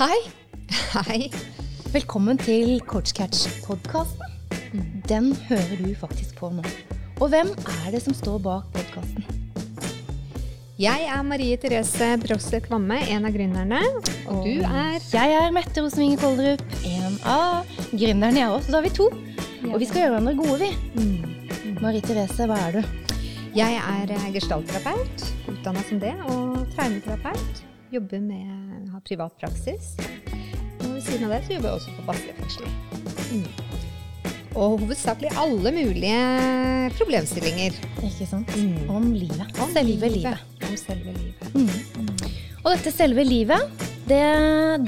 Hei. Hei. Velkommen til Coachcatch-podkasten. Den hører du faktisk på nå. Og hvem er det som står bak podkasten? Jeg er Marie Therese Brosset Kvamme, en av gründerne. Og du er Jeg er Mette Rosenvinge Kolderup, en av gründerne, jeg også. Da er vi to. Og vi skal gjøre hverandre gode, vi. Marie Therese, hva er du? Jeg er gestaltterapeut, utdanna som det, og traumeterapeut. Jobber med har privat praksis. Og ved siden av det så jobber jeg også på Bastøy fengsel. Mm. Og hovedsakelig alle mulige problemstillinger. Ikke sant? Mm. Om livet. selve livet. Om selve livet. Mm. Og dette selve livet, det,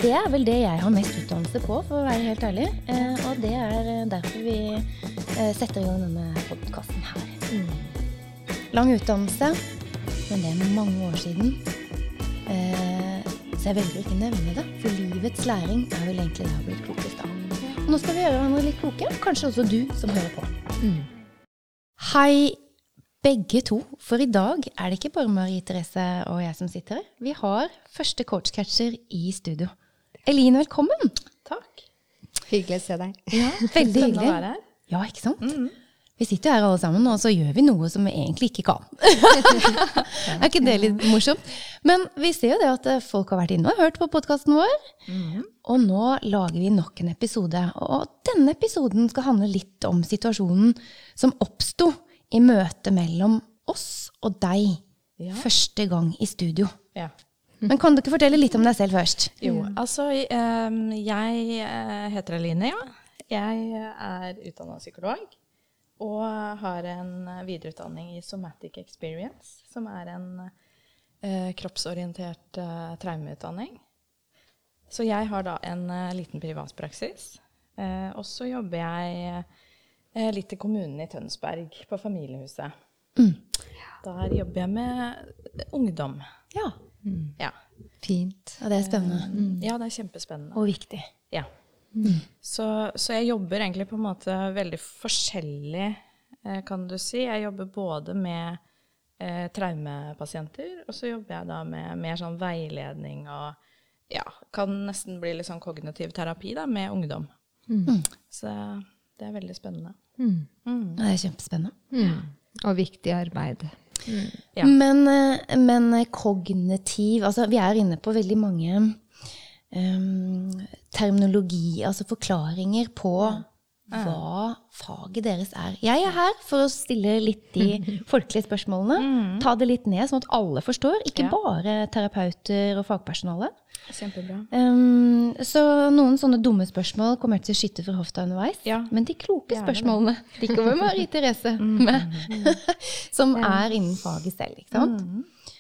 det er vel det jeg har mest utdannelse på, for å være helt ærlig. Eh, og det er derfor vi eh, setter i gang denne podkasten her. Mm. Lang utdannelse, men det er mange år siden. Eh, så jeg velger å ikke nevne det, for livets læring er vel egentlig det jeg har blitt klokest av. Og nå skal vi gjøre hverandre litt kloke, kanskje også du som hører på. Mm. Hei, begge to. For i dag er det ikke bare Marie Therese og jeg som sitter her. Vi har første coachcatcher i studio. Eline, velkommen. Takk. Hyggelig å se deg. Ja, Veldig Spennende hyggelig. å være her. Ja, ikke sant? Mhm. Vi sitter jo her alle sammen, og så gjør vi noe som vi egentlig ikke kan. er ikke det litt morsomt? Men vi ser jo det at eh, folk har vært inne og hørt på podkasten vår. Mhm. Og nå lager vi nok en episode. Og denne episoden skal handle litt om situasjonen som oppsto i møtet mellom oss og deg Ja. første gang i studio. Ja. Men kan du ikke fortelle litt om deg selv først? Jo, altså ehm, jeg eh, heter Eline, ja. Jeg er utdanna psykolog og har en videreutdanning i Somatic Experience, som er en eh, kroppsorientert eh, traumeutdanning. Så jeg har da en eh, liten privatpraksis. Eh, og så jobber jeg eh, litt i kommunen i Tønsberg, på Familiehuset. Mm. Der jobber jeg med ungdom. Ja. Ja. Fint. Og det er spennende. ja, det er kjempespennende. Og viktig. Ja. Så, så jeg jobber egentlig på en måte veldig forskjellig, eh, kan du si. Jeg jobber både med eh, traumepasienter, og så jobber jeg da med mer sånn veiledning og ja, kan nesten bli litt sånn kognitiv terapi da, med ungdom. Mm. Så det er veldig spennende. Mm. Mm. Det er kjempespennende. Mm. Og viktig arbeid. Ja. Men, eh, men kognitiv Altså, vi er inne på veldig mange em, terminologi, altså forklaringer på hva faget deres er. Jeg er her for å stille litt de folkelige spørsmålene. Ta det litt ned, sånn at alle forstår. Ikke bare terapeuter og fagpersonale. Kjempebra. Um, så noen sånne dumme spørsmål kommer til å skyte fra hofta underveis. Ja. Men de kloke spørsmålene, de kommer Marie Therese med. Som er innen faget selv, ikke sant?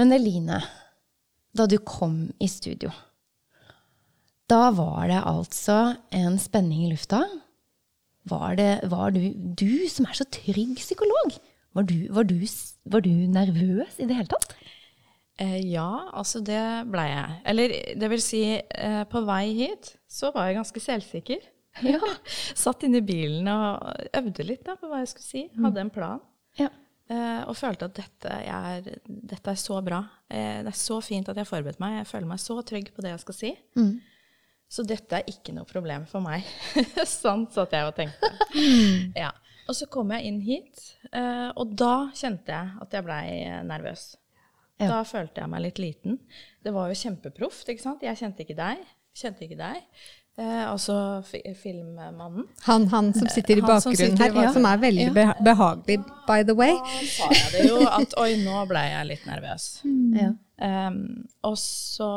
Men Eline, da du kom i studio, da var det altså en spenning i lufta. Var, det, var du, du som er så trygg psykolog, var du, var, du, var du nervøs i det hele tatt? Eh, ja, altså det blei jeg. Eller det vil si, eh, på vei hit så var jeg ganske selvsikker. Ja. Satt inne i bilen og øvde litt da, på hva jeg skulle si. Hadde en plan. ja. Eh, og følte at dette er, dette er så bra. Eh, det er så fint at jeg har forberedt meg. Jeg føler meg så trygg på det jeg skal si. Mm. Så dette er ikke noe problem for meg. sånn satt jeg og tenkte. Ja. Og så kom jeg inn hit, eh, og da kjente jeg at jeg blei nervøs. Ja. Da følte jeg meg litt liten. Det var jo kjempeproft, ikke sant. Jeg kjente ikke deg. Kjente ikke deg. Eh, altså fi filmmannen. Han, han som sitter i bakgrunnen sitter i her, ja. som er veldig Ja. beha- behagelig, by the way. Da sa jeg det jo at oi, nå ble jeg litt nervøs. Ja. Um, og så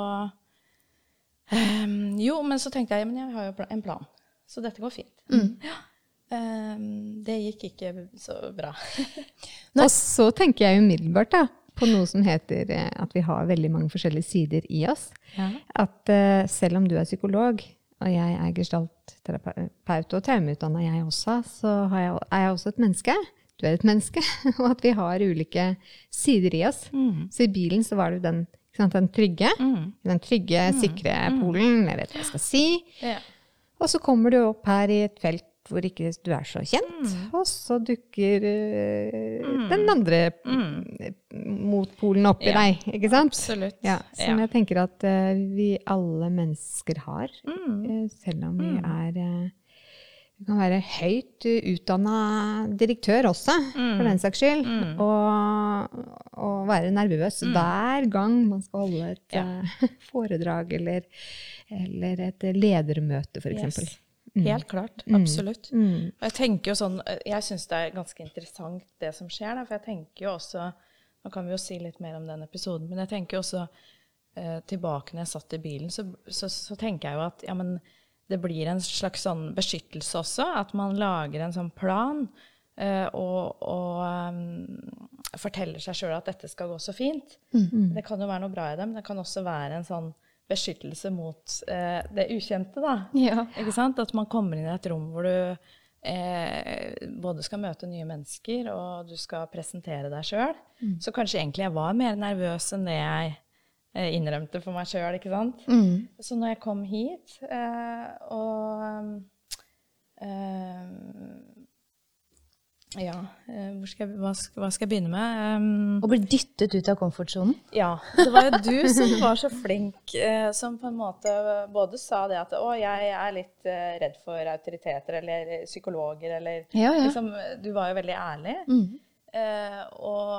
um, Jo, men så tenkte jeg men jeg har jo en plan, så dette går fint. Ja. Um, det gikk ikke så bra. Og så tenker jeg umiddelbart da, på noe som heter eh, at vi har veldig mange forskjellige sider i oss. Ja. At uh, selv om du er psykolog, og jeg er gestaltterapeut og traumeutdanna jeg også, så har jeg, er jeg også et menneske. Du er et menneske. Og at vi har ulike sider i oss. Mm. Så i bilen så var det jo den, den trygge, Mm. den trygge, sikre polen. Jeg vet hva jeg skal si. Ja. Og så kommer du opp her i et felt hvor ikke du er så kjent. Og så dukker eh, den andre mm. motpolen opp i Ja. deg, ikke sant? Absolutt. Ja, som jeg tenker at uh, vi alle mennesker har, Mm. eh, selv om vi er eh, kan være høyt utdanna direktør også, Mm. for den saks skyld. Og, og være nervøs hver gang man skal holde et Mm. Ja. eh, foredrag eller, eller et ledermøte, f.eks. Yes. Helt klart. Absolutt. Mm. Og jeg tenker jo sånn, jeg syns det er ganske interessant det som skjer, da, for jeg tenker jo også Nå kan vi jo si litt mer om den episoden, men jeg tenker jo også eh, tilbake når jeg satt i bilen, så, så, så tenker jeg jo at ja, men det blir en slags sånn beskyttelse også, at man lager en sånn plan uh, og, og um, forteller seg sjøl at dette skal gå så fint. Det kan jo være noe bra i det, men det kan også være en sånn beskyttelse mot uh, det ukjente, da. Ja. Ikke sant? At man kommer inn i et rom hvor du eh, både skal møte nye mennesker, og du skal presentere deg sjøl. Så kanskje egentlig jeg var mer nervøs enn det jeg innrømte for meg sjøl, ikke sant. Mm. Så når jeg kom hit, eh, og eh, Ja, eh, skal jeg, hva, skal, hva skal jeg begynne med? Um, Å bli dyttet ut av komfortsonen. ja. Det var jo du som var så flink, eh, som på en måte både sa det at å, jeg er litt eh, redd for autoriteter eller psykologer, eller Ja, ja. liksom Du var jo veldig ærlig. Mm. Eh, og,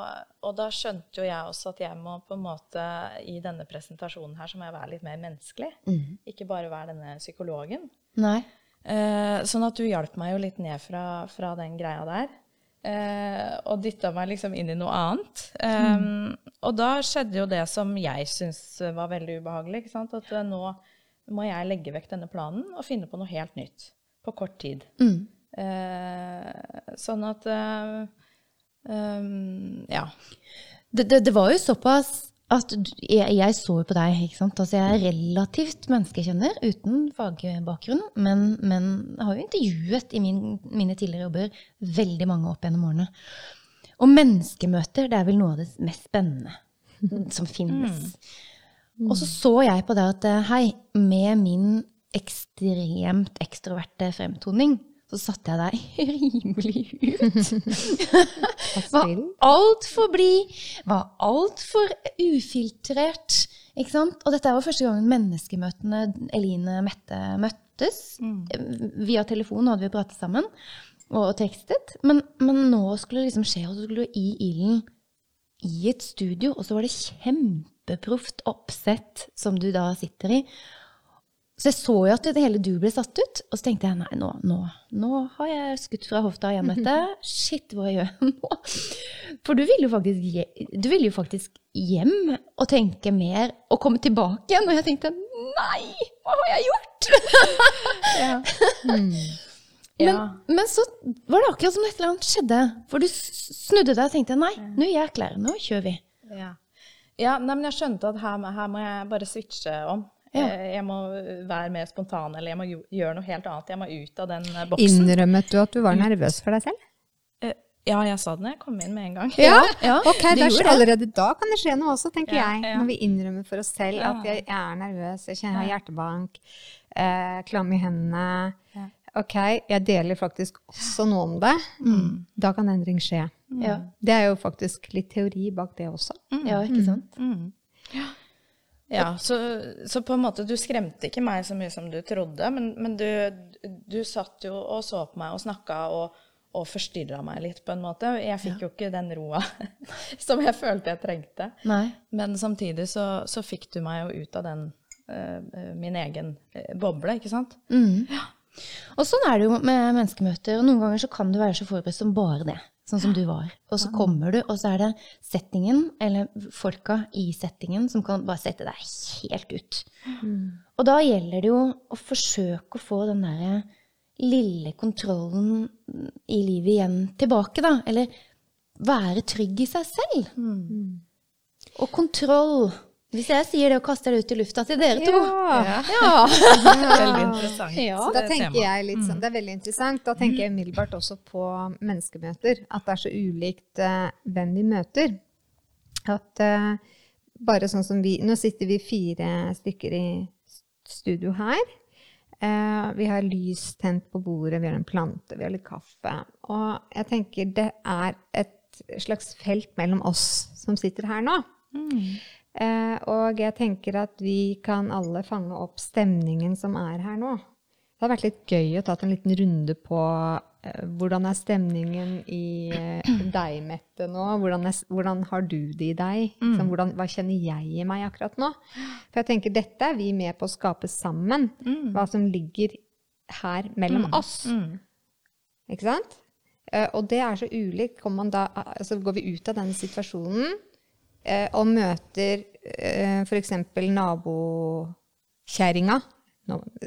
og da skjønte jo jeg også at jeg må på en måte i denne presentasjonen her så må jeg være litt mer menneskelig. Mm. Ikke bare være denne psykologen. Nei. Eh, sånn at du hjalp meg jo litt ned fra, fra den greia der. Eh, og dytta meg liksom inn i noe annet. Eh, Og da skjedde jo det som jeg syns var veldig ubehagelig. Ikke sant? At eh, nå må jeg legge vekk denne planen og finne på noe helt nytt. På kort tid. Mm. Eh, sånn at eh, Ja. Det, det, det var jo såpass at jeg, jeg så jo på deg, ikke sant. Altså jeg er relativt menneskekjenner uten fagbakgrunn, men, men har jo intervjuet i min, mine tidligere jobber veldig mange opp gjennom årene. Og menneskemøter, det er vel noe av det mest spennende som finnes. Og så så jeg på det at eh, hei, med min ekstremt ekstroverte fremtoning, så satte jeg deg rimelig ut. Var altfor blid, var altfor ufiltrert. Ikke sant? Og dette var første gangen menneskemøtene Eline Mette møttes. Via telefon hadde vi pratet sammen og tekstet. Men, men nå skulle det liksom skje, og så skulle du i ilden i et studio, og så var det kjempeproft oppsett som du da sitter i. Så jeg så jo at det hele du ble satt ut, og så tenkte jeg nei, nå, nå, nå har jeg skutt fra hofta igjen, dette. Shit, hva gjør jeg nå? For du ville faktisk, du ville jo faktisk hjem og tenke mer og komme tilbake igjen. Og jeg tenkte nei, hva har jeg gjort? Ja. Men, men så var det akkurat som et eller annet skjedde. For du snudde deg og tenkte nei, nå gir jeg klar, nå kjører vi. Ja. ja nei, men jeg skjønte at her, her må jeg bare switche om. Ja. Eh, Jeg må være mer spontan, eller jeg må gjøre noe helt annet. Jeg må ut av den eh, boksen. Innrømmet du at du var nervøs for deg selv? Eh, Ja, jeg sa det når jeg kom inn med en gang. Ja, ja, Ok, der, allerede da kan det skje noe også, tenker Ja, jeg. ja. Når vi innrømmer for oss selv at jeg, jeg er nervøs, jeg kjenner jeg har hjertebank, eh, klam i hendene. Ok, jeg deler faktisk også noe om det. Da kan endring skje. Ja, Det er jo faktisk litt teori bak det også. ja, ikke sant? Mm. Ja, så, så på en måte, du skremte ikke meg så mye som du trodde, men, men du, du satt jo og så på meg og snakka og, og forstyrra meg litt, på en måte. Jeg fikk jo ikke den roa som jeg følte jeg trengte. Nei. Men samtidig så, så fikk du meg jo ut av den uh, min egen eh, boble, ikke sant? Mm. Og sånn er det jo med menneskemøter. og Noen ganger så kan du være så forberedt som bare det. Sånn som du var. Og så kommer du, og så er det settingen, eller folka i settingen, som kan bare sette deg helt ut. Og da gjelder det jo å forsøke å få den derre lille kontrollen i livet igjen tilbake, da. Eller være trygg i seg selv. Og kontroll. Hvis jeg sier det og kaster det ut i lufta til dere to Ja. Ja. Veldig interessant. Ja. Da tenker jeg litt sånn, Det er veldig interessant. Da tenker jeg umiddelbart også på menneskemøter. At det er så ulikt uh, hvem vi møter. At uh, bare sånn som vi Nå sitter vi fire stykker i studio her. Uh, vi har lys tent på bordet, vi har en plante, vi har litt kaffe. Og jeg tenker det er et slags felt mellom oss som sitter her nå. Eh, og jeg tenker at vi kan alle fange opp stemningen som er her nå. Det hadde vært litt gøy å tatt en liten runde på eh, hvordan er stemningen i eh, deg, Mette, nå? Hvordan, er, hvordan har du det i deg? Sånn, hvordan, hva kjenner jeg i meg akkurat nå? For jeg tenker dette er vi med på å skape sammen. Hva som ligger her mellom oss. Ikke sant? Eh, og det er så ulikt. Så da, altså går vi ut av den situasjonen eh, og møter eh, f.eks. nabokjerringa.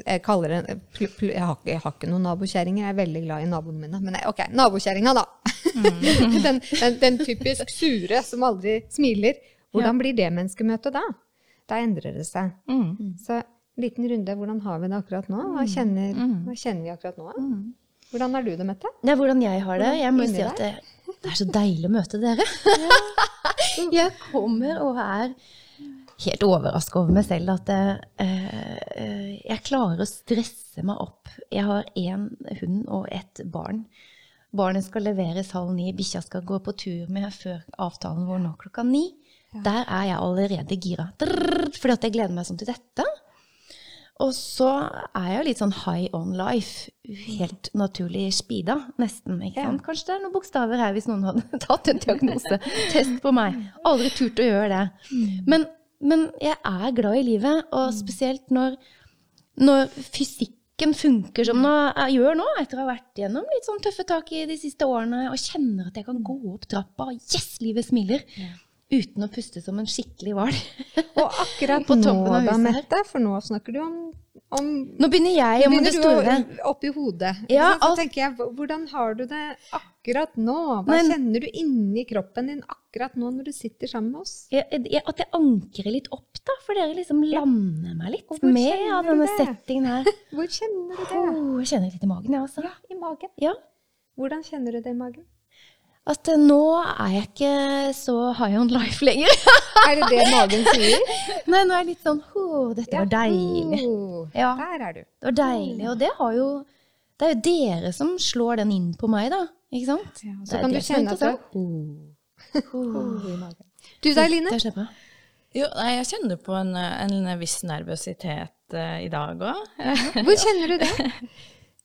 Jeg kaller det jeg, har ikke, jeg har ikke noen nabokjerringer, jeg er veldig glad i naboene mine. Men jeg- ok, nabokjerringa, da. den, den, den typisk sure som aldri smiler. Hvordan blir det menneskemøtet da? Da endrer det seg. Så liten runde, hvordan har vi det akkurat nå? Hva kjenner, hva kjenner vi akkurat nå? Hvordan har du det, Mette? Det er hvordan jeg har det. Jeg må si at det, det er så deilig å møte dere. jeg kommer og er helt overraska over meg selv at eh, eh, jeg klarer å stresse meg opp. Jeg har én hund og ett barn. Barnet skal leveres halv ni, bikkja skal gå på tur med før avtalen vår nå klokka ni. Der er jeg allerede gira. Fordi at jeg gleder meg sånn til dette. Og så er jeg jo litt sånn high on life. Helt naturlig speeda, nesten. ikke sant? Kanskje det er noen bokstaver her hvis noen hadde tatt en diagnose. Test på meg. Aldri turt å gjøre det. Men, men jeg er glad i livet, og spesielt når, når fysikken funker som jeg gjør nå, etter å ha vært gjennom litt sånn tøffe tak i de siste årene, og kjenner at jeg kan gå opp trappa, og yes, livet smiler. Uten å puste som en skikkelig hval. Og akkurat På nå toppen av da. Mette, for nå snakker du om, om Nå begynner jeg om begynner det du å- store. oppi hodet. Ja, så, Så tenker jeg, hvordan har du det akkurat nå? Hva Men- kjenner du inni kroppen din akkurat nå når du sitter sammen med oss? jeg, jeg, at jeg ankrer litt opp, da, for dere liksom lander meg litt med av denne det? settingen her. Hvor kjenner du det? Oh, jeg kjenner litt i magen, jeg, også. Ja, i magen. Ja. Hvordan kjenner du det i magen? At eh, nå er jeg ikke så high on life lenger. Er det det magen sier? Nei, nå er jeg litt sånn oh, dette var deilig. Ja. Der er du. Det var deilig. Og det har jo Det er jo dere som slår den inn på meg, da. Ikke sant? Ja, så kan du kjenne at oh. Du da, Line? Jo, nei, jeg kjenner på en, en viss nervøsitet uh, i dag òg. Hvor kjenner du det?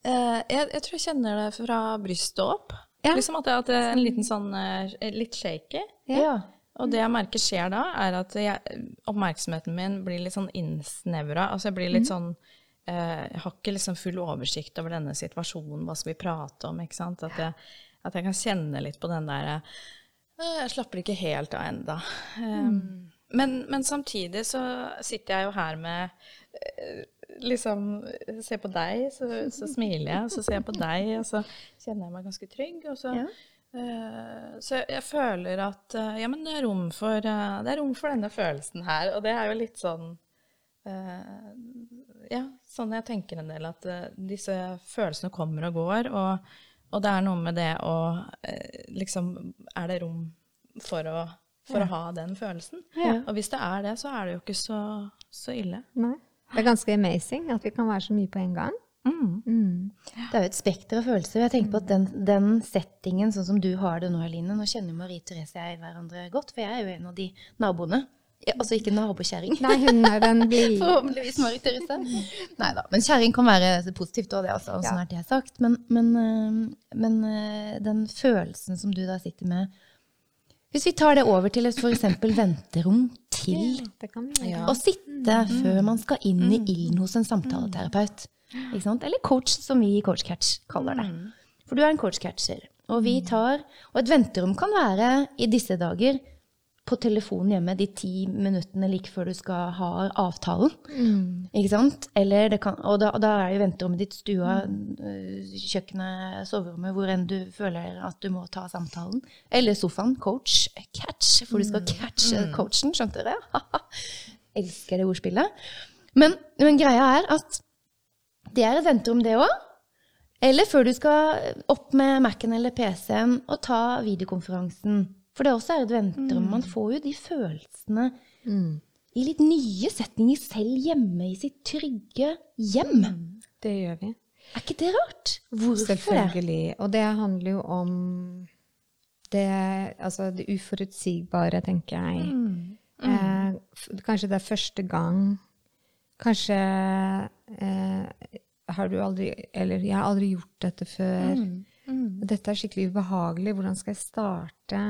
Uh, jeg, jeg tror jeg kjenner det fra brystet opp. Ja. Liksom at det, har er en liten sånn eh, Litt shaky. Ja. Og det jeg merker skjer da, er at jeg, oppmerksomheten min blir litt sånn innsnevra. Altså jeg blir litt sånn eh, Jeg har ikke liksom full oversikt over denne situasjonen, hva skal vi prate om? ikke sant? At jeg, at jeg kan kjenne litt på den der eh, Jeg slapper ikke helt av enda. Mm. men, men samtidig så sitter jeg jo her med eh, liksom Ser på deg, så, så smiler jeg. Så ser jeg på deg, og så kjenner jeg meg ganske trygg. Og så, Ja. uh, så jeg, jeg føler at uh, ja, men det er, rom for, uh, det er rom for denne følelsen her. Og det er jo litt sånn Ja, sånn jeg tenker en del, at disse følelsene kommer og går. Og, og det er noe med det å liksom Er det rom for å, for å ha den følelsen? Ja. Og hvis det er det, så er det jo ikke så, så ille. Nei. Det er ganske amazing at vi kan være så mye på en gang. Mm. Det er jo et spekter av følelser. Jeg tenker på at den, den settingen, sånn som du har det nå, Eline Nå kjenner Marie Therese og jeg hverandre godt, for jeg er jo en av de naboene. Ja, altså ikke nabokjerring. Nei, hun er den blide. Forhåpentligvis Marie Therese. Nei da. Men kjerring kan være positivt òg, det. Altså, sånn sånn er det sagt. Men, men, øh, men øh, den følelsen som du da sitter med Hvis vi tar det over til et f.eks. venterom til Det kan vi gjøre. Ja. å sitte før man skal inn i ilden hos en samtaleterapeut. Ikke sant? Eller coach, som vi i CoachCatch kaller det. For du er en coachcatcher. Og vi tar Og et venterom kan være i disse dager på telefonen hjemme de ti minuttene like før du skal ha avtalen. Ikke sant? Eller det kan, og, da, da er jo venterommet ditt stua, mm. kjøkkenet, soverommet, hvor enn du føler at du må ta samtalen. Eller sofaen. Coach. Catch. For du skal catche coachen, skjønte dere? Elsker det ordspillet. Men, men greia er at det er et venterom, det òg. Eller før du skal opp med Mac-en eller PC-en og ta videokonferansen. For det også er et venterom. Man får jo de følelsene i litt nye setninger selv hjemme i sitt trygge hjem. Det gjør vi. Er ikke det rart? Hvorfor det? Selvfølgelig. Og det handler jo om det, altså det uforutsigbare, tenker jeg. Mm. Eh, kanskje det er første gang. Kanskje eh, har du aldri Eller jeg har aldri gjort dette før. Mm. Dette er skikkelig ubehagelig. Hvordan skal jeg starte?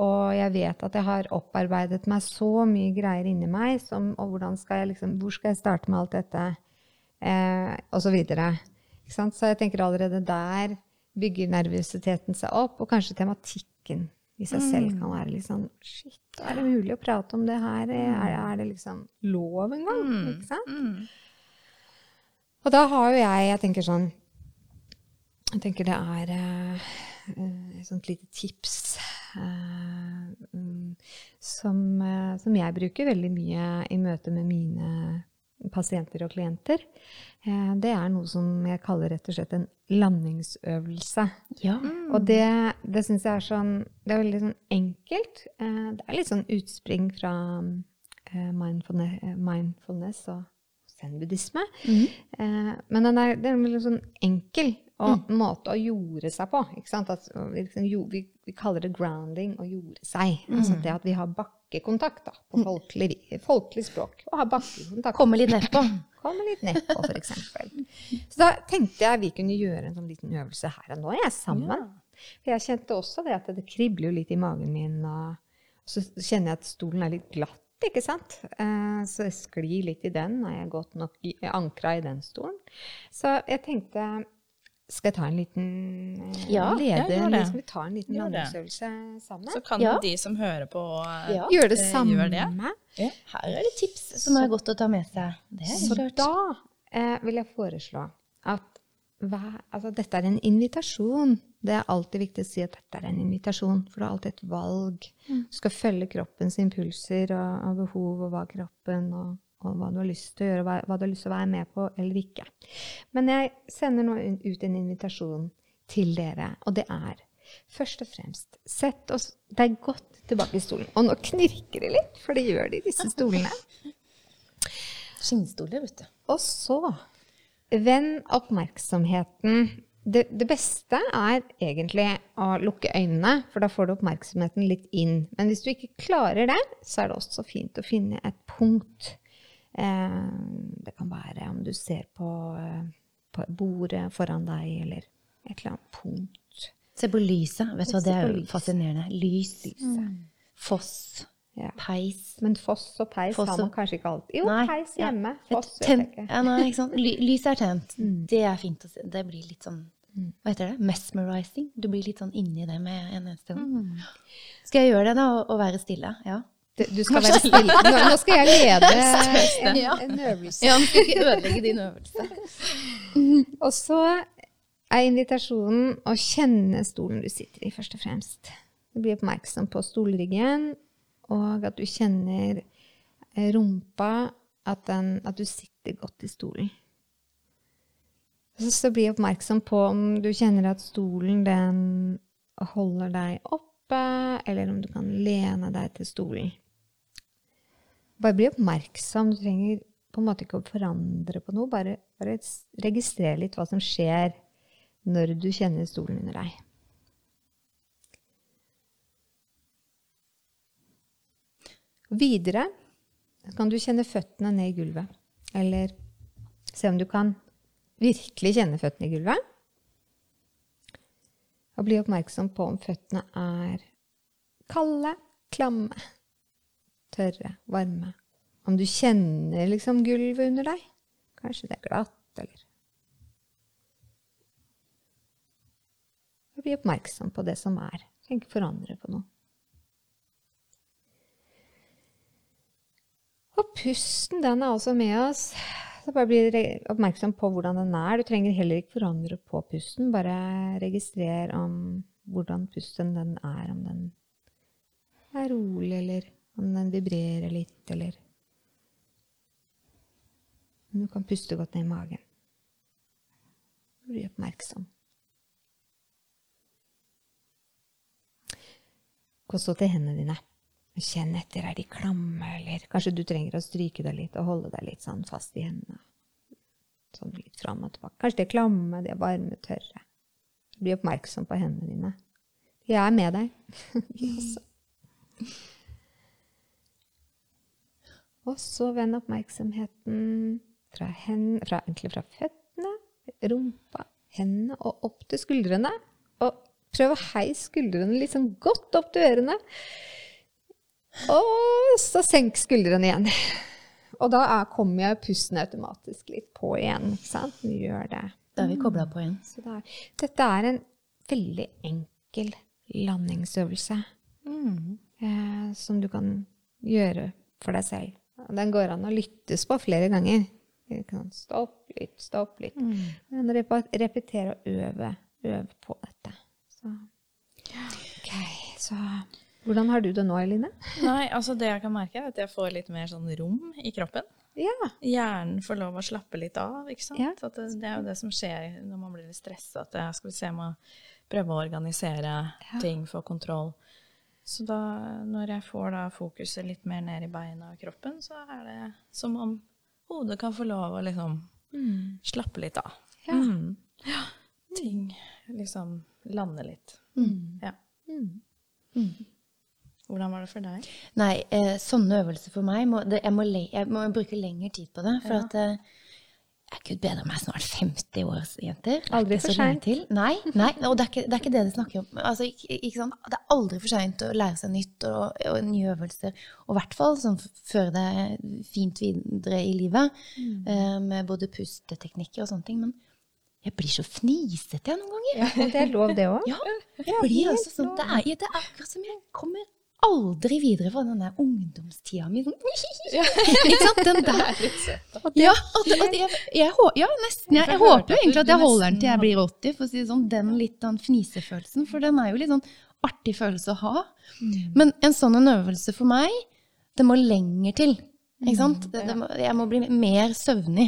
Og jeg vet at jeg har opparbeidet meg så mye greier inni meg, som, og hvordan skal jeg liksom, hvor skal jeg starte med alt dette? Eh, og så videre. Så jeg tenker allerede der bygger nervøsiteten seg opp, og kanskje tematikken i seg selv kan være litt sånn Shit, er det mulig å prate om det her? Er, er det liksom lov en gang? Ikke sant? Og da har jo jeg Jeg tenker sånn Jeg tenker det er eh, et sånt lite tips mm, som, eh, som jeg bruker veldig mye i møte med mine pasienter og klienter. Eh, det er noe som jeg kaller rett og slett en landingsøvelse. Ja. Og det, det syns jeg er sånn Det er veldig sånn enkelt. Eh, det er litt sånn utspring fra eh, mindfulness, eh, mindfulness og zen-buddhisme. Mm. men den er, det er veldig sånn enkel og måte å jorde seg på. At, vi, liksom, jo, vi, vi kaller det grounding å jorde seg. Altså det at vi har bakkekontakt da, på folkelig, folkelig språk. Og har bakkekontakt. Komme litt nedpå. Komme litt nedpå, eksempel. Så da tenkte jeg vi kunne gjøre en sånn liten øvelse her og nå, jeg, sammen. For jeg kjente også det at det kribler jo litt i magen min, og så kjenner jeg at stolen er litt glatt, ikke sant? Eh, Så jeg sklir litt i den, er jeg godt nok ankra i den stolen. Så jeg tenkte skal jeg ta en liten eh, Ja, lede, ja, gjør det. Skal vi ta en liten landingsøvelse sammen? Så kan Ja. de som hører på eh, Ja. gjøre det eh, samme. gjør det. Her er det tips som er godt å ta med seg. Det er Så klart. da eh, vil jeg foreslå at hva, altså dette er en invitasjon. Det er alltid viktig å si at dette er en invitasjon, for du har alltid et valg. Mm. Du skal følge kroppens impulser og, og behov og hva kroppen og, og hva du har lyst til å gjøre, hva, hva du har lyst til å være med på eller ikke. Men jeg sender nå ut en invitasjon til dere, og det er først og fremst Sett oss deg godt tilbake i stolen. Og nå knirker det litt, for det gjør det i disse stolene. Skinnstoler, vet du. Og så vend oppmerksomheten det, det beste er egentlig å lukke øynene, for da får du oppmerksomheten litt inn. Men hvis du ikke klarer det, så er det også fint å finne et punkt. Eh, det kan være om du ser på, eh, på bordet foran deg, eller et eller annet punkt. Se på lyset. Vet du hva, det er jo fascinerende. Lys. Foss. Ja. Peis. Men foss og peis Foss har man kanskje ikke alltid. Jo, Nei, peis hjemme. Ja. Foss vet jeg ikke. Ja, nei, ikke? Ly lys er tent. Det er fint å se. Det blir litt sånn Hva heter det? Mesmerizing. Du blir litt sånn inni det med en eneste gang. Skal jeg gjøre det, da? Og, og være stille? Ja. Du, skal være stille. Nå, nå skal jeg lede en, øvelse. Ja, men skal ikke ødelegge din øvelse. Og så er invitasjonen å kjenne stolen du sitter i, først og fremst. Du blir oppmerksom på stolryggen, og at du kjenner eh, rumpa, at, den, at du sitter godt i stolen. Og så- så bli oppmerksom på om du kjenner at stolen den holder deg oppe, eller om du kan lene deg til stolen. Bare bli oppmerksom. Du trenger på en måte ikke å forandre på noe. Bare, bare registrer litt hva som skjer når du kjenner stolen under deg. Videre kan du kjenne føttene ned i gulvet. Eller se om du kan virkelig kjenne føttene i gulvet. Og bli oppmerksom på om føttene er kalde, klamme, tørre, varme. Om du kjenner liksom gulvet under deg. Kanskje det er glatt, eller Og Bli oppmerksom på det som er. Ikke forandre på noe. Og pusten, den er også med oss. Så bare bli oppmerksom på hvordan den er. Du trenger heller ikke forandre på pusten. Bare registrer om hvordan pusten den er. Om den er rolig, eller om den vibrerer litt, eller du kan puste godt ned i magen. Bli oppmerksom. Gå så til hendene dine. Kjenn etter. Er de klamme, eller kanskje du trenger å stryke deg litt og holde deg litt sånn fast i hendene. Sånn litt fram og tilbake. Kanskje de er klamme, de er varme, tørre. Bli oppmerksom på hendene dine. De er med deg. de også. Og så vend oppmerksomheten fra, hen, fra, egentlig fra føttene, rumpa, hendene og opp til skuldrene. Og prøv å heise skuldrene litt sånn godt opp til ørene. Og så senk skuldrene igjen. Og da er, kommer jeg pusten automatisk litt på igjen. ikke sant? Du gjør det. Da er vi kobla på igjen. Så det er, dette er en veldig enkel landingsøvelse eh, som du kan gjøre for deg selv. Den går an å lyttes på flere ganger. Du kan Stopp litt, stopp litt. Men repa- repetere og øve, øve på dette. Så. Ok, så hvordan har du det nå, Eline? Nei, altså det jeg kan merke, er at jeg får litt mer sånn rom i kroppen. Ja. Hjernen får lov å slappe litt av, ikke sant. Ja. Det, det er jo det som skjer når man blir litt stressa. At jeg skal vi se, må prøve å organisere ting, få kontroll. Så da, når jeg får da fokuset litt mer ned i beina og kroppen, så er det som om hodet kan få lov å liksom slappe litt av. Ja. Mm. ja. Ting liksom lander litt. Ja. Hvordan var det for deg? Nei, eh, sånne øvelser for meg må, det, jeg, må le, jeg må bruke lengre tid på det. For Ja. at eh, jeg Gud bedre meg snart 50 år, jenter. Er Aldri for seint. Nei, nei, og det er, ikke, det er ikke det de snakker om. Altså, ikke, ikke sånn, Det er aldri for seint å lære seg nytt og, og nye øvelser. Og i hvert fall sånn føre det fint videre i livet, eh, med både pusteteknikker og sånne ting. Men jeg blir så fnisete jeg noen ganger. ja. Det er lov, det òg. Ja, jeg blir altså sånn, det er, det er akkurat som jeg kommer aldri videre fra den der ungdomstida mi. Sånn, ikke sant? Den der. Ja, og og jeg, jeg, ja, nesten. Jeg, jeg Jeg håper jo egentlig at jeg holder den til jeg blir 80, for å si det sånn. Den litt den fnisefølelsen, for den er jo litt sånn artig følelse å ha. Men en sånn en øvelse for meg, det må lenger til. Ikke sant? Det, det må, jeg må bli mer søvnig.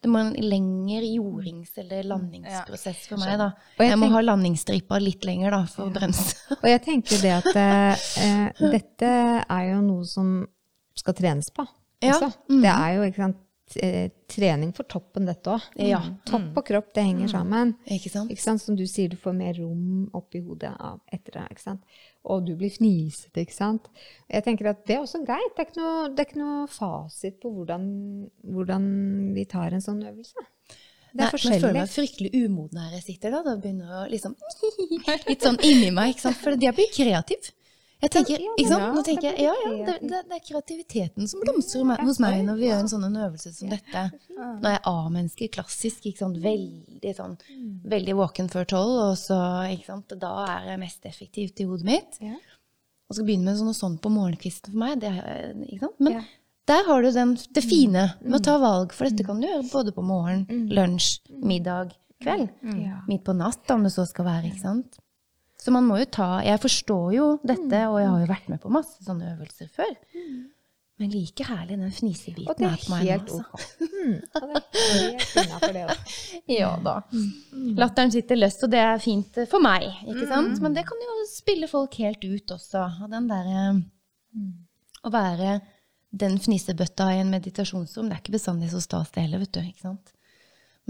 Det må en lengre jordings- eller landingsprosess for meg, da. Jeg må ha landingsstripa litt lenger, da, for å bremse. Og jeg tenker det at eh, dette er jo noe som skal trenes på. Ja, mm. Det er jo ikke sant, eh, trening for toppen, dette òg. Ja. Topp og kropp, det henger sammen. Ikke sant? Ikke sant? Som du sier, du får mer rom oppi hodet av etter det. ikke sant? Og du blir fnisete, ikke sant. Jeg tenker at det er også greit. Det er ikke noe, det er ikke noe fasit på hvordan, hvordan vi tar en sånn øvelse. Det Nei, er men jeg føler meg fryktelig umoden her jeg sitter. da. Da begynner jeg å liksom Litt sånn inni meg. ikke sant? For jeg blir kreativ. Jeg tenker, ikke sant? Nå tenker jeg, ja, ja, det, det, det er kreativiteten som blomstrer hos meg når vi gjør en sånn øvelse som dette. Når jeg er A-menneske, klassisk, ikke sant? veldig sånn, veldig våken før tolv, og så, ikke sant? da er jeg mest effektivt i hodet mitt. Og skal begynne med sånn og sånn på morgenkvisten for meg, det, ikke sant? Men der har du den, det fine med å ta valg, for dette kan du gjøre både på morgen, lunsj, middag, kveld. Midt på natt, om det så skal være, ikke sant? Så man må jo ta Jeg forstår jo dette, og jeg har jo vært med på masse sånne øvelser før. Men like herlig den fnisebiten er på meg nå, helt altså. Mm, og det er helt innafor det også. Ja da. Latteren sitter løst, og det er fint eh, for meg, ikke sant? Men det kan jo spille folk helt ut også. Og den derre Å være den fnisebøtta i en meditasjonsrom, det er ikke bestandig så stas det heller, vet du. ikke sant?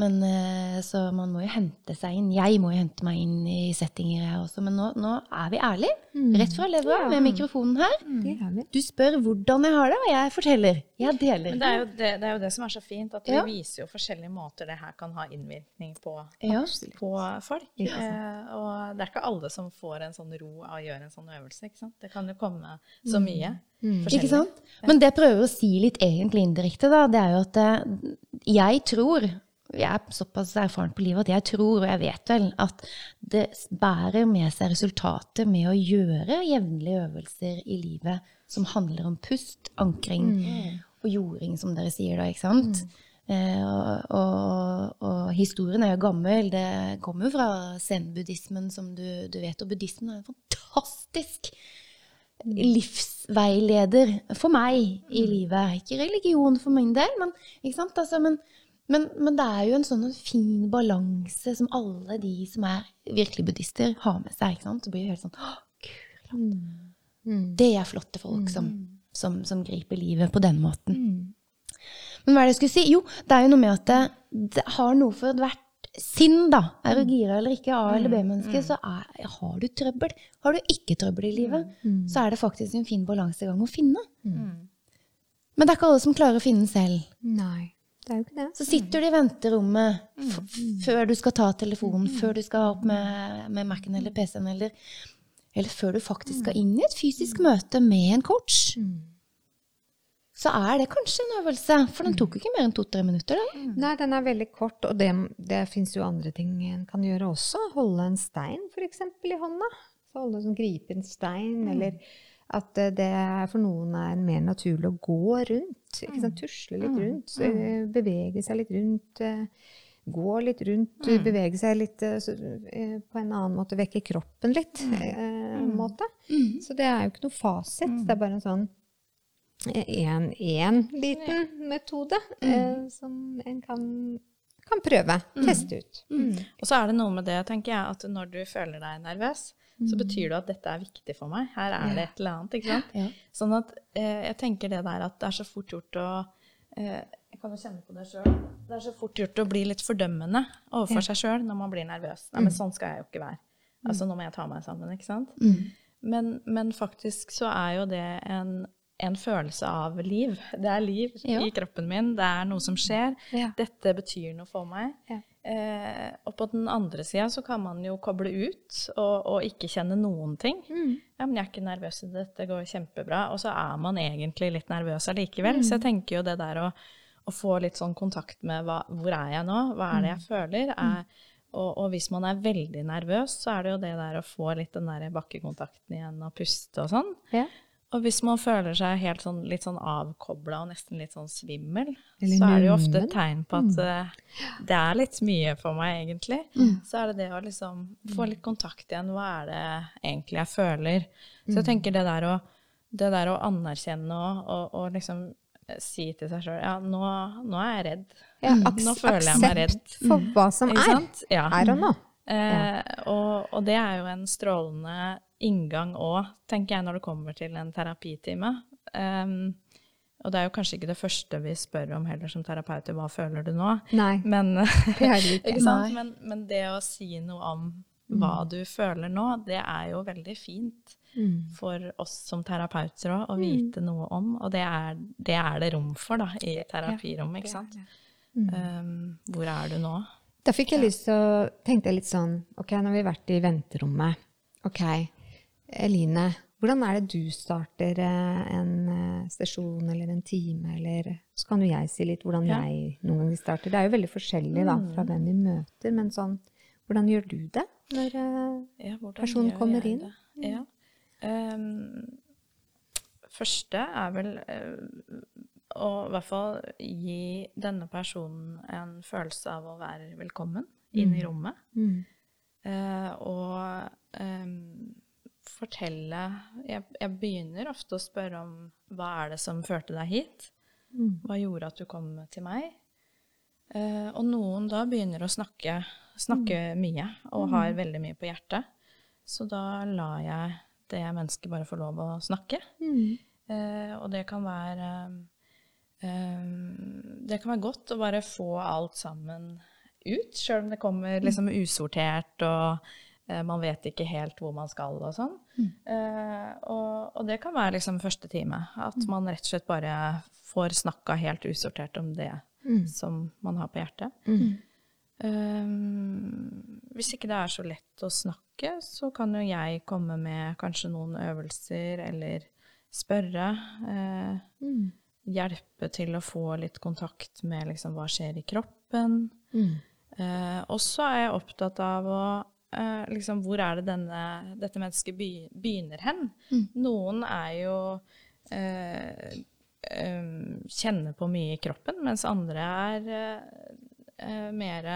Men eh, Så man må jo hente seg inn. Jeg må jo hente meg inn i settinger, jeg også. Men nå, nå er vi ærlige. Rett fra levra med mikrofonen her. Er vi. Du spør hvordan jeg har det, og jeg forteller. Jeg deler. Men det er, jo det, det er jo det som er så fint, at vi Ja. viser jo forskjellige måter det her kan ha innvirkning på, Ja. på folk. Eh, og det er ikke alle som får en sånn ro av å gjøre en sånn øvelse. ikke sant? Det kan jo komme så mye forskjellig. Ikke sant? Men det jeg prøver å si litt egentlig indirekte, da, det er jo at eh, jeg tror jeg er såpass erfaren på livet at jeg tror, og jeg vet vel, at det bærer med seg resultater med å gjøre jevnlige øvelser i livet som handler om pust, ankring og jording, som dere sier da, ikke sant? Eh, og, og, og historien er jo gammel. Det kommer jo fra zen-buddhismen, som du, du vet. Og buddhismen er en fantastisk livsveileder for meg i livet. Ikke religion for min del, men, ikke sant? Altså, men, men, men det er jo en sånn fin balanse som alle de som er virkelig buddhister, har med seg. ikke sant? Det blir jo helt sånn Å, gud, Det er flotte folk som, som, som griper livet på den måten. Men hva er det jeg skulle si? Jo, det er jo noe med at det, det har noe for hvert sinn, da. Er du gira eller ikke, A- eller B-menneske, så er, har du trøbbel. Har du ikke trøbbel i livet, så er det faktisk en fin balansegang å finne. Men det er ikke alle som klarer å finne den selv. Nei, det er jo ikke det. Så sitter du i venterommet f før du skal ta telefonen, før du skal opp med, med Mac-en eller PC-en, eller, eller før du faktisk skal inn i et fysisk møte med en coach. Så er det kanskje en øvelse, for den tok ikke mer enn to-tre minutter. Da. Nei, den er veldig kort, og det, det fins jo andre ting en kan gjøre også. Holde en stein f.eks. i hånda. Så holde sånn gripe en stein, eller at eh, det for noen er mer naturlig å gå rundt. Ikke sant? Tusle litt rundt, eh, bevege seg litt rundt. eh, Gå litt rundt, bevege seg litt så, på en annen måte, vekke kroppen litt. måte. Så det er jo ikke noe fasit. Det er bare en sånn en, en liten metode eh, som en kan, kan prøve. Teste ut. Og så er det noe med det, tenker jeg, at når du føler deg nervøs, så betyr det at dette er viktig for meg. Her er det et eller annet. ikke sant? Ja. Sånn at eh, jeg tenker det der at det er så fort gjort å eh, Jeg kan jo kjenne på det sjøl. Det er så fort gjort å bli litt fordømmende overfor seg sjøl når man blir nervøs. Nei, men sånn skal jeg jo ikke være. Altså, nå må jeg ta meg sammen, ikke sant? Men, men faktisk så er jo det en, en følelse av liv. Det er liv Ja. i kroppen min. Det er noe som skjer. Ja. Dette betyr noe for meg. Eh, og på den andre sida så kan man jo koble ut og, og ikke kjenne noen ting. Ja, men jeg er ikke nervøs i dette, går kjempebra. Og så er man egentlig litt nervøs allikevel. Så jeg tenker jo det der å, å få litt sånn kontakt med hva, hvor er jeg nå, hva er det jeg føler, er, og, og hvis man er veldig nervøs, så er det jo det der å få litt den der bakkekontakten igjen og puste og sånn. Ja. Og hvis man føler seg helt sånn, litt sånn avkobla og nesten litt sånn svimmel, Eller så er det jo ofte et tegn på at mm. det er litt mye for meg, egentlig. Så er det det å liksom få litt kontakt igjen. Hva er det egentlig jeg føler? Så jeg tenker det der å, det der å anerkjenne og, og, og liksom eh, si til seg sjøl Ja, nå, nå er jeg redd. Ja, nå føler jeg meg redd. For hva som er. Ja. Her og nå. Eh, og, og det er jo en strålende inngang òg, tenker jeg, når det kommer til en terapitime. Um, og det er jo kanskje ikke det første vi spør om heller som terapeuter, hva føler du nå? Nei, Men, det er det ikke. ikke sant? Nei. Men, men det å si noe om hva du føler nå, det er jo veldig fint for oss som terapeuter òg, å vite noe om. Og det er, det er det rom for da, i terapirommet, ikke sant? Um, hvor er du nå? Da fikk jeg lyst til å tenke litt sånn Ok, nå har vi vært i venterommet. Ok, Eline, hvordan er det du starter eh, en eh, sesjon eller en time, eller Så kan jo jeg si litt hvordan Ja. jeg noen ganger starter. Det er jo veldig forskjellig da, fra hvem vi møter, men sånn Hvordan gjør du det når eh, Ja, Personen kommer inn. det? Ja. Um, første er vel uh, å i hvert fall gi denne personen en følelse av å være velkommen inn i rommet. mm, Uh, og ehm, fortelle jeg, jeg begynner ofte å spørre om hva er det som førte deg hit? mm, Hva gjorde at du kom til meg? Uh, og noen da begynner å snakke, snakke mye og har veldig mye på hjertet. Så da lar jeg det mennesket bare få lov å snakke. mm, Uh, og det kan være um, Det kan være godt å bare få alt sammen ut, sjøl om det kommer liksom usortert og man vet ikke helt hvor man skal og sånn. Eh, og, og det kan være liksom første time. At man rett og slett bare får snakka helt usortert om det mm, som man har på hjertet. mm. Um, hvis ikke det er så lett å snakke, så kan jo jeg komme med kanskje noen øvelser eller spørre. Uh, Mm, hjelpe til å få litt kontakt med liksom, hva skjer i kroppen. mm, Eh, og så er jeg opptatt av å eh, liksom, Hvor er det denne, dette mennesket begynner hen? Noen er jo eh, em, Kjenner på mye i kroppen, mens andre er eh, eh, mer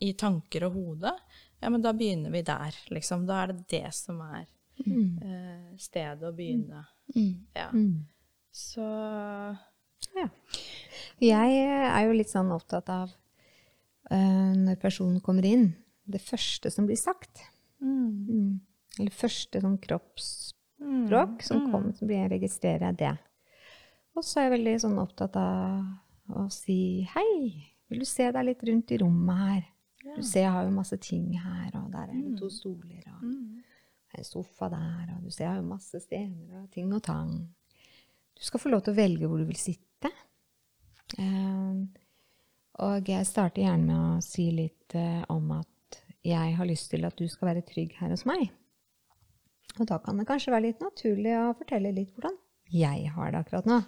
i tanker og hodet. Ja, men da begynner vi der, liksom. Da er det det som er mm, eh, stedet å begynne. Mm. Ja. mm. Så Ja. Jeg er jo litt sånn opptatt av eh, når personen kommer inn, det første som blir sagt. Mm. Eller første sånn kroppsspråk som kommer, som blir registrerer jeg det. Og så er jeg veldig sånn opptatt av å si hei, vil du se deg litt rundt i rommet her? Du ser jeg har jo masse ting her, og der er det to stoler, og en sofa der, og du ser jeg har jo masse stener og ting og tang. Du skal få lov til å velge hvor du vil sitte. Eh, og jeg starter gjerne med å si litt uh, om at jeg har lyst til at du skal være trygg her hos meg. Og da kan det kanskje være litt naturlig å fortelle litt hvordan jeg har det akkurat nå.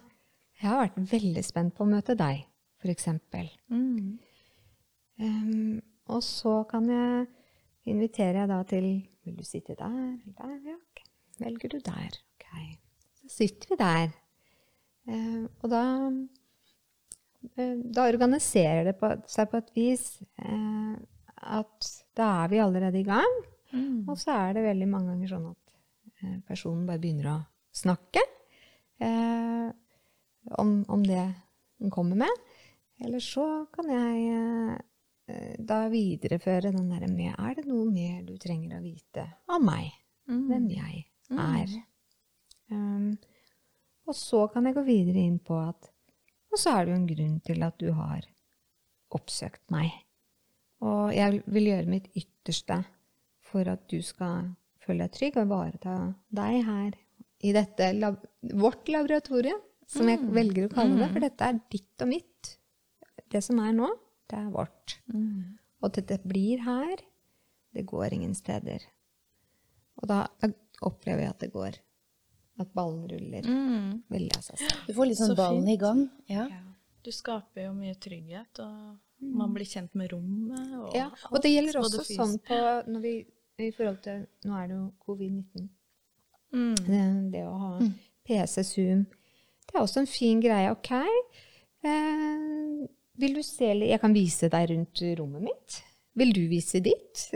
Jeg har vært veldig spent på å møte deg, for eksempel. Um, og så kan jeg invitere jeg da til Vil du sitte der eller der? Ja, ok. Velger du der? Ok. Så sitter vi der. Eh, og da eh, Da organiserer det på, seg på et vis eh, at da er vi allerede i gang. Og så er det veldig mange ganger sånn at eh, personen bare begynner å snakke eh, om, om det den kommer med. Eller så kan jeg eh, da videreføre den derre med Er det noe mer du trenger å vite om meg? Hvem jeg er? Um, og så kan jeg gå videre inn på at Og så er det jo en grunn til at du har oppsøkt meg. Og jeg vil gjøre mitt ytterste for at du skal føle deg trygg og ivareta deg her i dette lab vårt laboratorium, som jeg velger å kalle det. For dette er ditt og mitt. Det som er nå, det er vårt. Og at dette blir her. Det går ingen steder. Og da opplever jeg at det går. At ballen ruller veldig av seg selv. Du får litt sånn Så ballen fint. i gang. Ja. Du skaper jo mye trygghet, og man blir kjent med rommet. Og, Ja, og det gjelder også det sånn på når vi, i forhold til Nå er det jo covid-19. Mm. Det, det å ha PC, Zoom Det er også en fin greie. Ok, eh, vil du se litt Jeg kan vise deg rundt rommet mitt. Vil du vise ditt?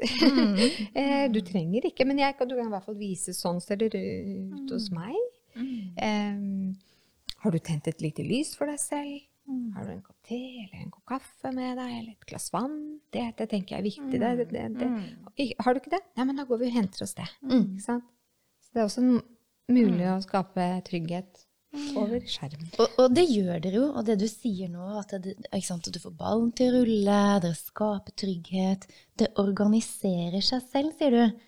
eh, du trenger ikke, men jeg kan, du kan i hvert fall vise sånn ser det ut hos meg. Eh, har du tent et lite lys for deg selv? Har du en kopp te eller en kopp kaffe med deg, eller et glass vann? Det, det tenker jeg er viktig. Det, det, det, det. Har du ikke det? Nei, men da går vi og henter oss det. Sant? Så det er også mulig å skape trygghet over skjermen. Og, og det gjør dere jo, og det du sier nå, at, det, sant, du får ballen til å rulle, dere skaper trygghet, det organiserer seg selv, sier du.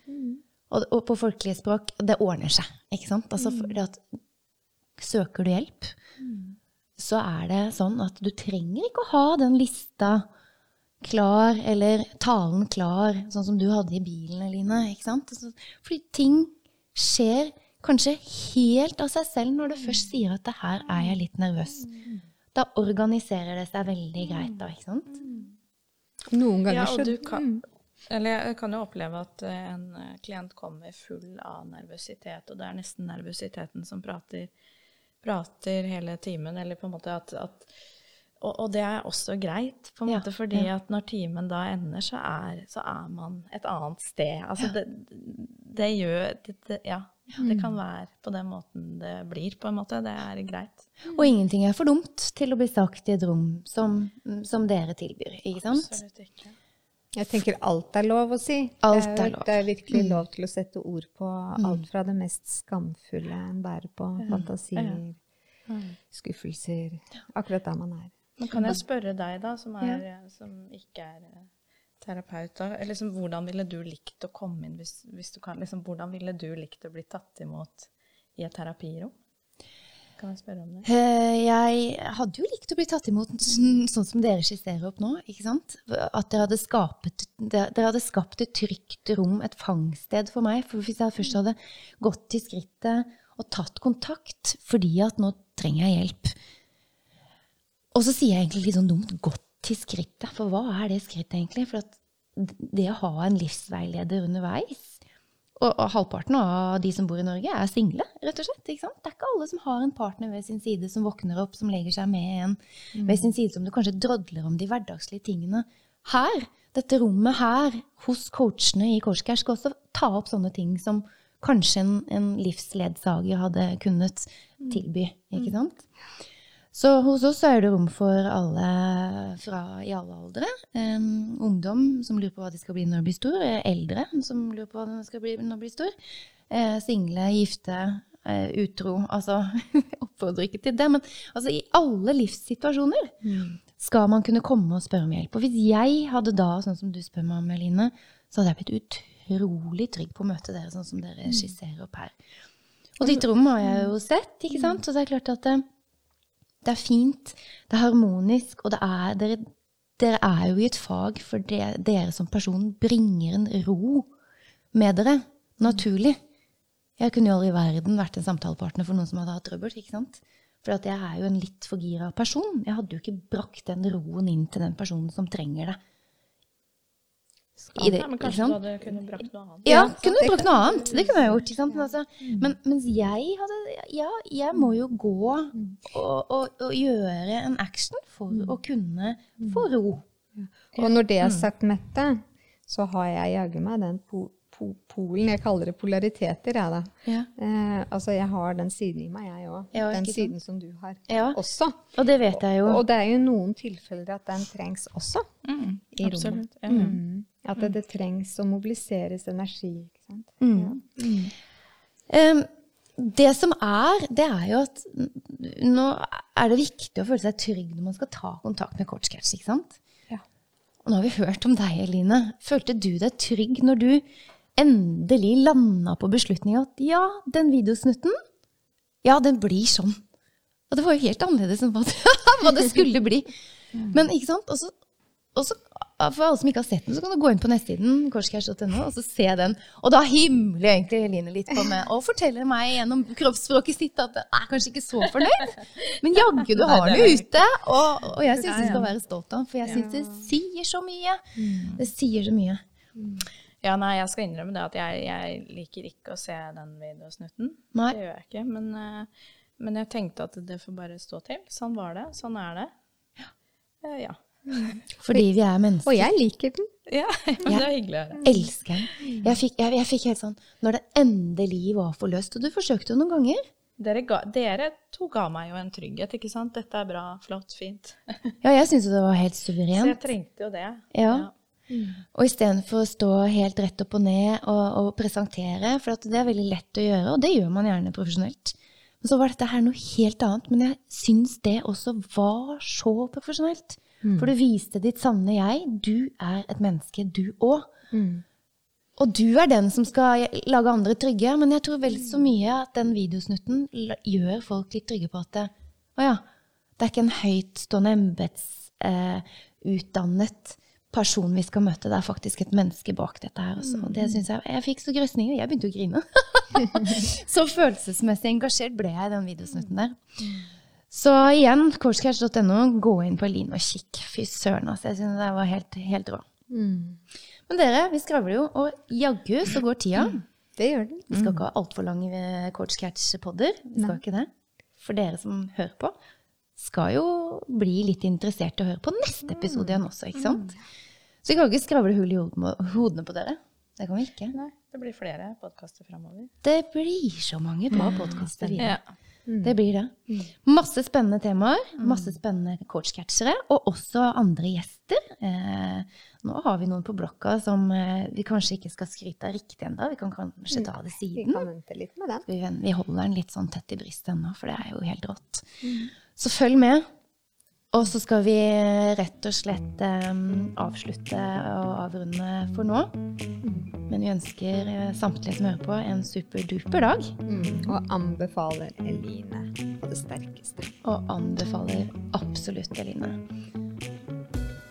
Og, og på folkelig språk, det ordner seg, ikke sant? Altså, for at søker du hjelp, så er det sånn at du trenger ikke å ha den lista klar, eller talen klar, sånn som du hadde i bilen, Eline, ikke sant? Altså, fordi ting skjer kanskje helt av seg selv når du først sier at det her er jeg litt nervøs. Da organiserer det seg veldig greit da, ikke sant? Noen ganger Ja, så du kan, eller jeg kan jo oppleve at eh, en eh, klient kommer full av nervøsitet, og det er nesten nervøsiteten som prater, prater hele timen, eller på en måte at, at og, og det er også greit, på en Ja, fordi fordi at når timen da ender, så er, så er man et annet sted. Altså det, det gjør det, det, Ja, det kan være på den måten det blir, på en måte. Det er greit. Og ingenting er for dumt til å bli sagt i et rom som, som dere tilbyr, ikke sant? Absolutt ikke. Jeg tenker alt er lov å si. Alt det, er lov. det er virkelig lov til å sette ord på alt fra det mest skamfulle en bærer på, fantasier, skuffelser, akkurat der man er. Men kan jeg spørre deg, da, som, er, som ikke er eh, terapeut, da, liksom, hvordan ville du likt å komme inn hvis, hvis du kan? Liksom, hvordan ville du likt å bli tatt imot i et terapirom? Kan jeg spørre om det? Eh, Jeg hadde jo likt å bli tatt imot sånn sånn som dere skisserer opp nå. ikke sant? At dere hadde, skapet, dere hadde skapt et trygt rom, et fangsted for meg. For hvis jeg først hadde gått til skrittet og tatt kontakt fordi at nå trenger jeg hjelp Og så sier jeg egentlig litt sånn dumt 'gått til skrittet', for hva er det skrittet egentlig? For det å ha en livsveileder underveis og, og halvparten av de som bor i Norge, er single, rett og slett. Ikke sant? Det er ikke alle som har en partner ved sin side som våkner opp, som legger seg med en ved sin side, som du kanskje drodler om de hverdagslige tingene. Her, dette rommet her, hos coachene i Korsgær, skal også ta opp sånne ting som kanskje en, en livsledsager hadde kunnet tilby. Ikke sant? Så hos oss er det rom for alle fra, i alle aldre. Um, ungdom som lurer på hva de skal bli når de blir stor. eh, Eldre som lurer på hva de skal bli når de blir stor. Uh, single, gifte, uh, utro. Altså, oppfordrer ikke til det, men altså, i alle livssituasjoner skal man kunne komme og spørre om hjelp. Og hvis jeg hadde da, sånn som du spør meg om, Eline, så hadde jeg blitt utrolig trygg på å møte dere sånn som dere skisserer opp her. Og ditt rom har jeg jo sett, ikke sant? Så det er klart at det, er fint, det er harmonisk, og er, dere, dere er jo i et fag for det, dere som person bringer en ro med dere, naturlig. Jeg kunne jo aldri i verden vært en samtalepartner for noen som hadde hatt trøbbel, ikke sant? For jeg er jo en litt for gira person. Jeg hadde jo ikke brakt den roen inn til den personen som trenger det. I det, Nei, men kanskje du hadde kunnet brakt noe annet. Ja, Ja, kunne du brakt noe annet. Det kunne jeg gjort. ikke sant? Men, altså, men mens jeg hadde Ja, jeg må jo gå og, og, og gjøre en action for å kunne få ro. Og når det er sagt, Mette, så har jeg jaggu meg den po po polen Jeg kaller det polariteter, jeg, da. Ja. Eh, altså, jeg har den siden i meg, jeg òg. Ja, den siden sant? siden som du har Ja, også. og det vet jeg jo. Og det er jo noen tilfeller at den trengs også Mm, i rommet. absolutt. Ja. Mm. At det, det trengs å mobiliseres energi. ikke sant? Mm. Em, det som er, det er jo at nå er det viktig å føle seg trygg når man skal ta kontakt med coachcatch, ikke sant? Ja. Og nå har vi hørt om deg, Eline. Følte du deg trygg når du endelig landa på beslutninga at ja, den videosnutten, ja, den blir sånn. Og det var jo helt annerledes enn hva det, hva det skulle bli. Men ikke sant? Og så, og så, for alle som ikke har sett den, så kan du gå inn på nettsiden korscash.no og så se den. Og da himler egentlig Eline litt på meg og forteller meg gjennom kroppsspråket sitt at jeg er kanskje ikke så fornøyd, men jaggu du har den jo ute. Og, og jeg syns du skal være stolt av den, for jeg syns det sier så mye. Det sier så mye. Ja, nei, jeg skal innrømme det at jeg, jeg liker ikke å se den videosnutten. Nei. Det gjør jeg ikke. Men, eh, men jeg tenkte at det får bare stå til. Sånn var det. Sånn er det. Ja. Ja. Fordi vi er mennesker. Og jeg liker den. ja. Men det er hyggelig å høre. elsker den. Jeg fikk, jeg, jeg fikk helt sånn Når det endelig var forløst Og du forsøkte jo noen ganger. Dere, ga, dere to ga meg jo en trygghet, ikke sant? Dette er bra, flott, fint. Ja, jeg syntes jo det var helt Så jeg trengte jo det. Ja. Og istedenfor å stå helt rett opp og ned og, og presentere, for at det er veldig lett å gjøre, og det gjør man gjerne profesjonelt. Men så var dette her noe helt annet. Men jeg syns det også var så profesjonelt. For du viste ditt sanne jeg. Du er et menneske, du òg. Og du er den som skal lage andre trygge, men jeg tror vel så mye at den videosnutten gjør folk litt trygge på at det, å ja, det er ikke en høytstående embetsutdannet person vi skal møte, det er faktisk et menneske bak dette her. Også. Og det synes jeg, jeg fikk så grøsninger, jeg begynte å grine. så følelsesmessig engasjert ble jeg i den videosnutten der. Så igjen, coachcatch.no, gå inn på Line og kikk. Fy søren, altså. Jeg synes det var helt, helt rå. Men dere, vi skravler jo, og jaggu så går tida. Det gjør den. Vi skal ikke ha altfor lange eh, coachcatch-podder. Vi skal ikke det. For dere som hører på, skal jo bli litt interessert i å høre på neste episode igjen også, ikke sant? Så vi kan ikke skravle hull i hodene på dere. Det kan vi ikke. Nei, det blir flere podkaster framover. Det blir så mange bra podkaster videre. Ja. Det blir det. Masse spennende temaer, masse spennende coachcatchere, og også andre gjester. Eh, nå har vi noen på blokka som eh, vi kanskje ikke skal skryte av riktig ennå. Vi kan kanskje ta det Vi siden. kan vente litt med den. Vi, vi holder den litt sånn tett i brystet ennå, for det er jo helt rått. Så følg med. Og så skal vi rett og slett eh, avslutte og avrunde for nå. Men vi ønsker eh, samtlige som hører på, en superduper dag. Mm. Og anbefaler Eline på det sterkeste. Og anbefaler absolutt Eline.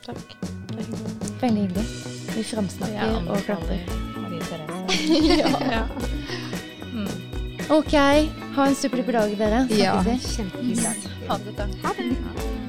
Takk. Veldig hyggelig. Vi framsnakker og klapper. Marie Therese. ja. Mm. Ok. Ha en superduper dag, dere. Ja, vi. kjempehyggelig. Ha det godt, da. Ha det.